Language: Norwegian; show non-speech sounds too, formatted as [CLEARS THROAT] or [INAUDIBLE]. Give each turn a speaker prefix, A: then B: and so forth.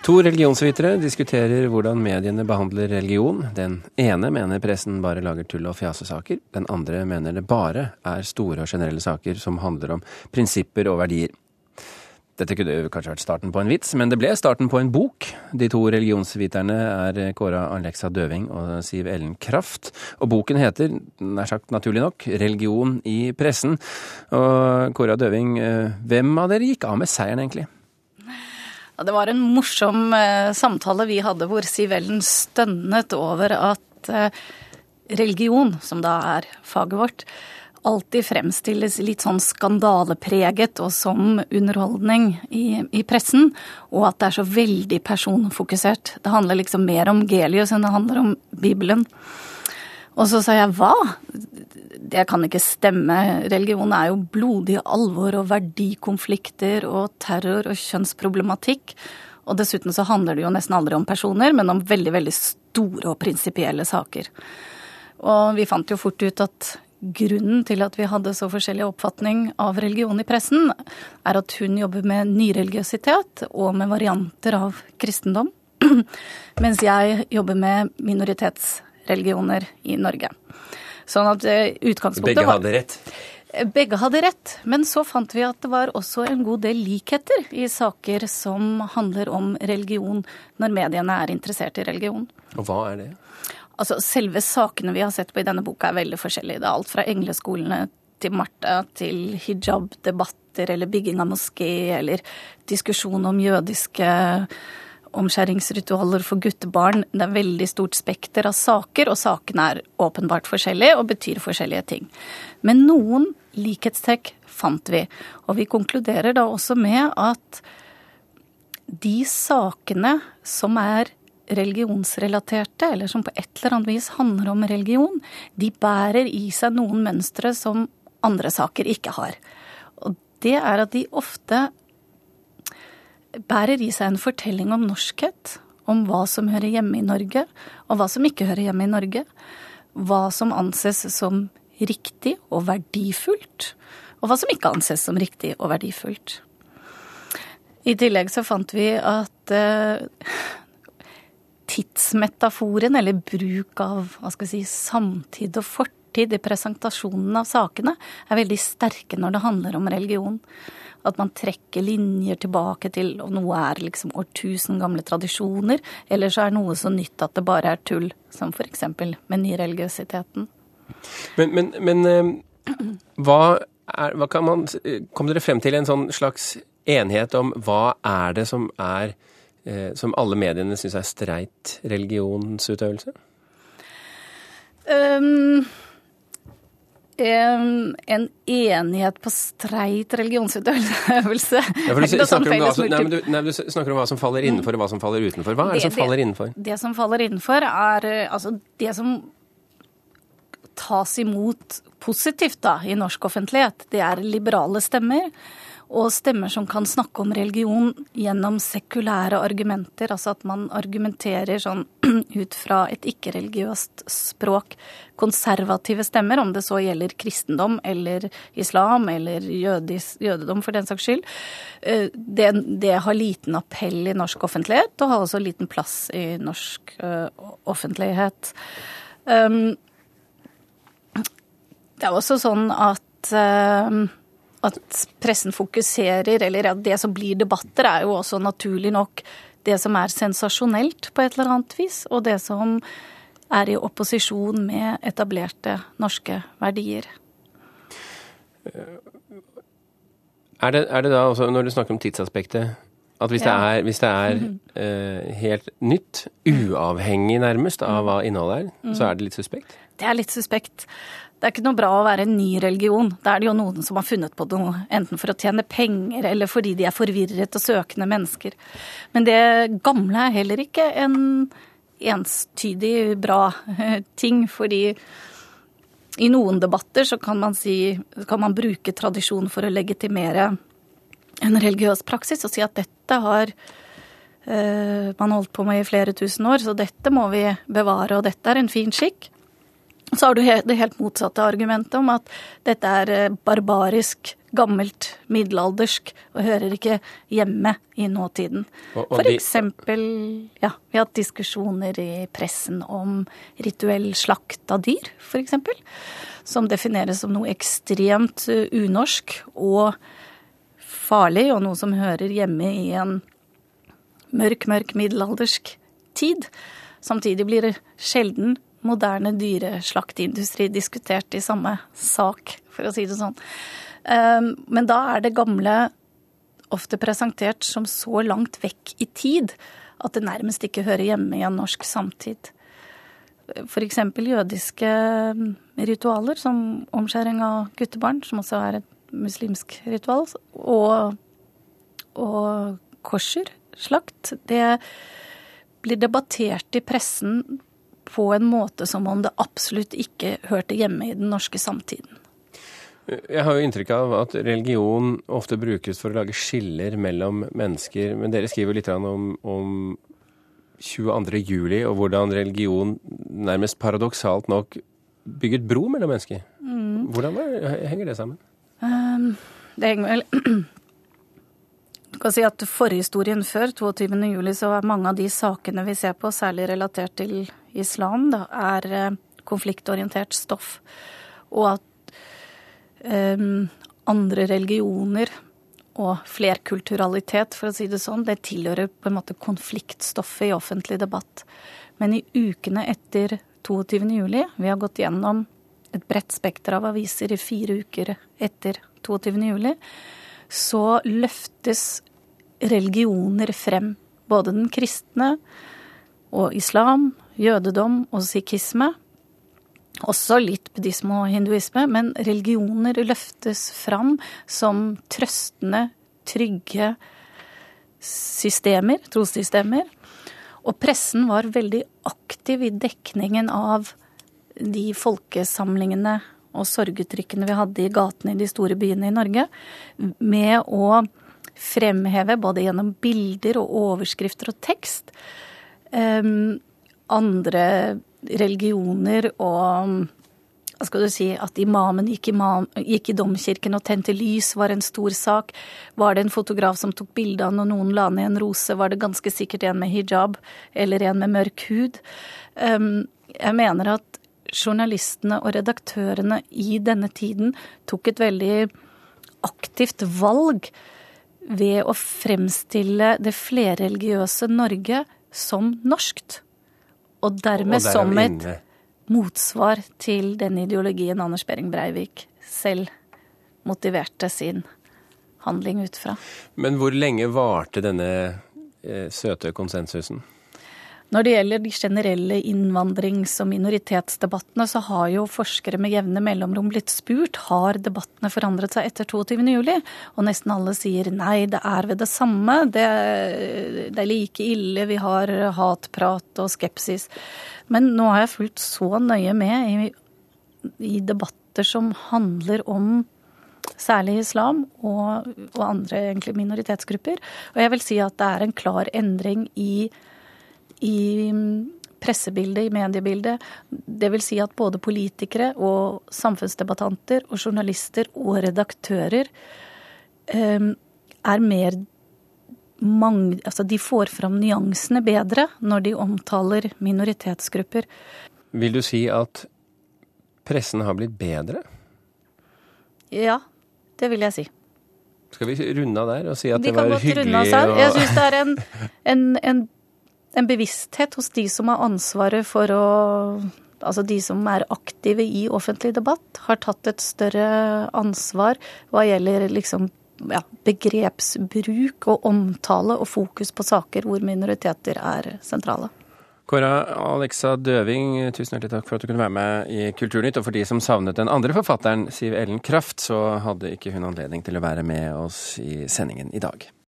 A: To religionsvitere diskuterer hvordan mediene behandler religion. Den ene mener pressen bare lager tull- og fjasesaker. Den andre mener det bare er store og generelle saker som handler om prinsipper og verdier. Dette kunne kanskje vært starten på en vits, men det ble starten på en bok. De to religionsviterne er Kåra Alexa Døving og Siv Ellen Kraft. Og boken heter, nær sagt naturlig nok, 'Religion i pressen'. Og Kåra Døving, eh, hvem av dere gikk av med seieren, egentlig?
B: Ja, det var en morsom eh, samtale vi hadde hvor Siv Ellen stønnet over at eh, religion, som da er faget vårt, alltid fremstilles litt sånn skandalepreget og som underholdning i, i, pressen, og at det er så veldig personfokusert. Det handler liksom mer om Gelius enn det handler om Bibelen. Og så sa jeg hva? Det kan ikke stemme. Religion er jo blodig alvor og verdikonflikter og terror og kjønnsproblematikk. Og dessuten så handler det jo nesten aldri om personer, men om veldig, veldig store og prinsipielle saker. Og vi fant jo fort ut at grunnen til at vi hadde så forskjellig oppfatning av religion i pressen, er at hun jobber med nyreligiøsitet og med varianter av kristendom, [CLEARS THROAT] mens jeg jobber med minoritetsreligioner i Norge. Sånn at eh, utgangspunktet
A: Begge hadde rett?
B: Begge hadde rett, men så fant vi at det var også en god del likheter i saker som handler om religion, når mediene er interessert i religion.
A: Og hva er det?
B: Altså, Selve sakene vi har sett på i denne boka er veldig forskjellige. Det er alt fra engleskolene til Martha til hijab-debatter eller bygging av moské eller diskusjon om jødiske omskjæringsritualer for guttebarn. Det er veldig stort spekter av saker, og sakene er åpenbart forskjellige og betyr forskjellige ting. Men noen likhetstrekk fant vi, og vi konkluderer da også med at de sakene som er religionsrelaterte, eller som på et eller annet vis handler om religion, de bærer i seg noen mønstre som andre saker ikke har. Og det er at de ofte bærer i seg en fortelling om norskhet, om hva som hører hjemme i Norge, og hva som ikke hører hjemme i Norge. Hva som anses som riktig og verdifullt, og hva som ikke anses som riktig og verdifullt. I tillegg så fant vi at eh, tidsmetaforen, eller bruk av hva skal jeg si, samtid og fortid i presentasjonen av sakene, er veldig sterke når det handler om religion. At man trekker linjer tilbake til og noe er liksom årtusen gamle tradisjoner, eller så er noe så nytt at det bare er tull, som f.eks. med nyreligiøsiteten.
A: Men, men, men eh, hva, er, hva kan man Kom dere frem til en sånn slags enighet om hva er det som er eh, som alle mediene syns er streit religionsutøvelse?
B: Um, en, en enighet på streit religionsutøvelse.
A: Ja, du, snakker om som, nei, du, nei, du snakker om hva som faller innenfor og hva som faller utenfor. Hva er det, det som faller innenfor?
B: Det, det som faller innenfor, er eh, altså det som tas imot positivt da, i norsk offentlighet. Det er liberale stemmer og stemmer som kan snakke om religion gjennom sekulære argumenter. Altså at man argumenterer sånn [CLEARS THROAT] ut fra et ikke-religiøst språk. Konservative stemmer, om det så gjelder kristendom eller islam eller jødis, jødedom for den saks skyld. Eh, det, det, har liten appell i norsk offentlighet, og har også liten plass i norsk uh, offentlighet. Um, det er også sånn at uh, at pressen fokuserer, eller at det som blir debatter, er jo også naturlig nok det som er sensasjonelt på et eller annet vis, og det som er i opposisjon med etablerte norske verdier.
A: Er det, er det da også, når du snakker om tidsaspektet, at hvis det er, hvis det er mm -hmm. uh, helt nytt, uavhengig nærmest av hva innholdet er, mm. så er det litt suspekt?
B: Det er litt suspekt. Det er ikke noe bra å være en ny religion. Da er det jo noen som har funnet på noe, enten for å tjene penger eller fordi de er forvirret og søkende mennesker. Men det gamle er heller ikke en enstydig bra ting, fordi i noen debatter så kan man si kan man bruke tradisjon for å legitimere en religiøs praksis og si at dette har uh, man holdt på med i flere tusen år, så dette må vi bevare, og dette er en fin skikk. Så har du det helt motsatte argumentet om at dette er eh, barbarisk, gammelt, middelaldersk og hører ikke hjemme i nåtiden. Og, og For eksempel, ja, vi har hatt diskusjoner i pressen om rituell slakt av dyr, eksempel. Som defineres som noe ekstremt eh, unorsk og farlig, og noe som hører hjemme i en mørk, mørk middelaldersk tid. Samtidig blir det sjelden moderne dyreslakteindustri diskutert i samme sak, for å si det sånn. Ehm, men da er det gamle ofte presentert som så langt vekk i tid at det nærmest ikke hører hjemme i en norsk samtid. F.eks. jødiske ehm, ritualer som omskjæring av guttebarn, som også er et muslimsk ritual, og, og korserslakt. Det blir debattert i pressen på en måte som om det absolutt ikke hørte hjemme i den norske samtiden.
A: Jeg har jo inntrykk av at religion ofte brukes for å lage skiller mellom mennesker. Men dere skriver litt om, om 22. juli og hvordan religion nærmest paradoksalt nok bygget bro mellom mennesker. Mm. Hvordan henger det sammen? Um,
B: det henger vel [CLEARS THROAT] Du kan si at Forhistorien før 22. juli så er mange av de sakene vi ser på, særlig relatert til islam, da, er eh, konfliktorientert stoff. Og at um, andre religioner og flerkulturalitet, for å si det sånn, det tilhører på en måte konfliktstoffet i offentlig debatt. Men i ukene etter 22.07, vi har gått gjennom et bredt spekter av aviser i fire uker etter 22.07, så løftes religioner frem. Både den kristne og islam, jødedom og sikhisme. Også litt buddhisme og hinduisme, men religioner løftes fram som trøstende, trygge systemer, trossystemer. Og pressen var veldig aktiv i dekningen av de folkesamlingene og sorguttrykkene vi hadde i gatene i de store byene i Norge, med å fremheve, både gjennom bilder og overskrifter og tekst, um, andre religioner og hva skal du si, at imamen gikk, imam, gikk, i domkirken og tente lys, var en stor sak. Var det en fotograf som tok bilde av noen la ned en rose, var det ganske sikkert en med hijab eller en med mørk hud. Um, jeg mener at journalistene og redaktørene i denne tiden tok et veldig aktivt valg ved å fremstille det flerreligiøse Norge som norskt. Og dermed og som et inne. motsvar til den ideologien Anders Behring Breivik selv motiverte sin handling ut fra.
A: Men hvor lenge varte denne eh, søte konsensusen?
B: Når det gjelder de generelle innvandrings- og minoritetsdebattene, så har jo forskere med jevne mellomrom blitt spurt har debattene forandret seg etter 22.07. Og nesten alle sier nei, det er ved det samme. Det, det er like ille. Vi har hatprat og skepsis. Men nå har jeg fulgt så nøye med i, i debatter som handler om særlig islam og, og andre minoritetsgrupper. Og jeg vil si at det er en klar endring i i mm, pressebildet, i mediebildet. Det vil si at både politikere og samfunnsdebattanter og journalister og redaktører um, er mer mange, altså de får fram nyansene bedre når de omtaler minoritetsgrupper.
A: Vil du si at pressen har blitt bedre?
B: Ja, det vil jeg si.
A: Skal vi runde av der og si at de det var hyggelig?
B: Og... Jeg syns det er en, en, en en bevissthet hos de som har ansvaret for å Altså de som er aktive i offentlig debatt, har tatt et større ansvar hva gjelder liksom ja, begrepsbruk og omtale og fokus på saker hvor minoriteter er sentrale.
A: Kåra Alexa Døving, tusen hjertelig takk for at du kunne være med i Kulturnytt. Og for de som savnet den andre forfatteren, Siv Ellen Kraft, så hadde ikke hun anledning til å være med oss i sendingen i dag.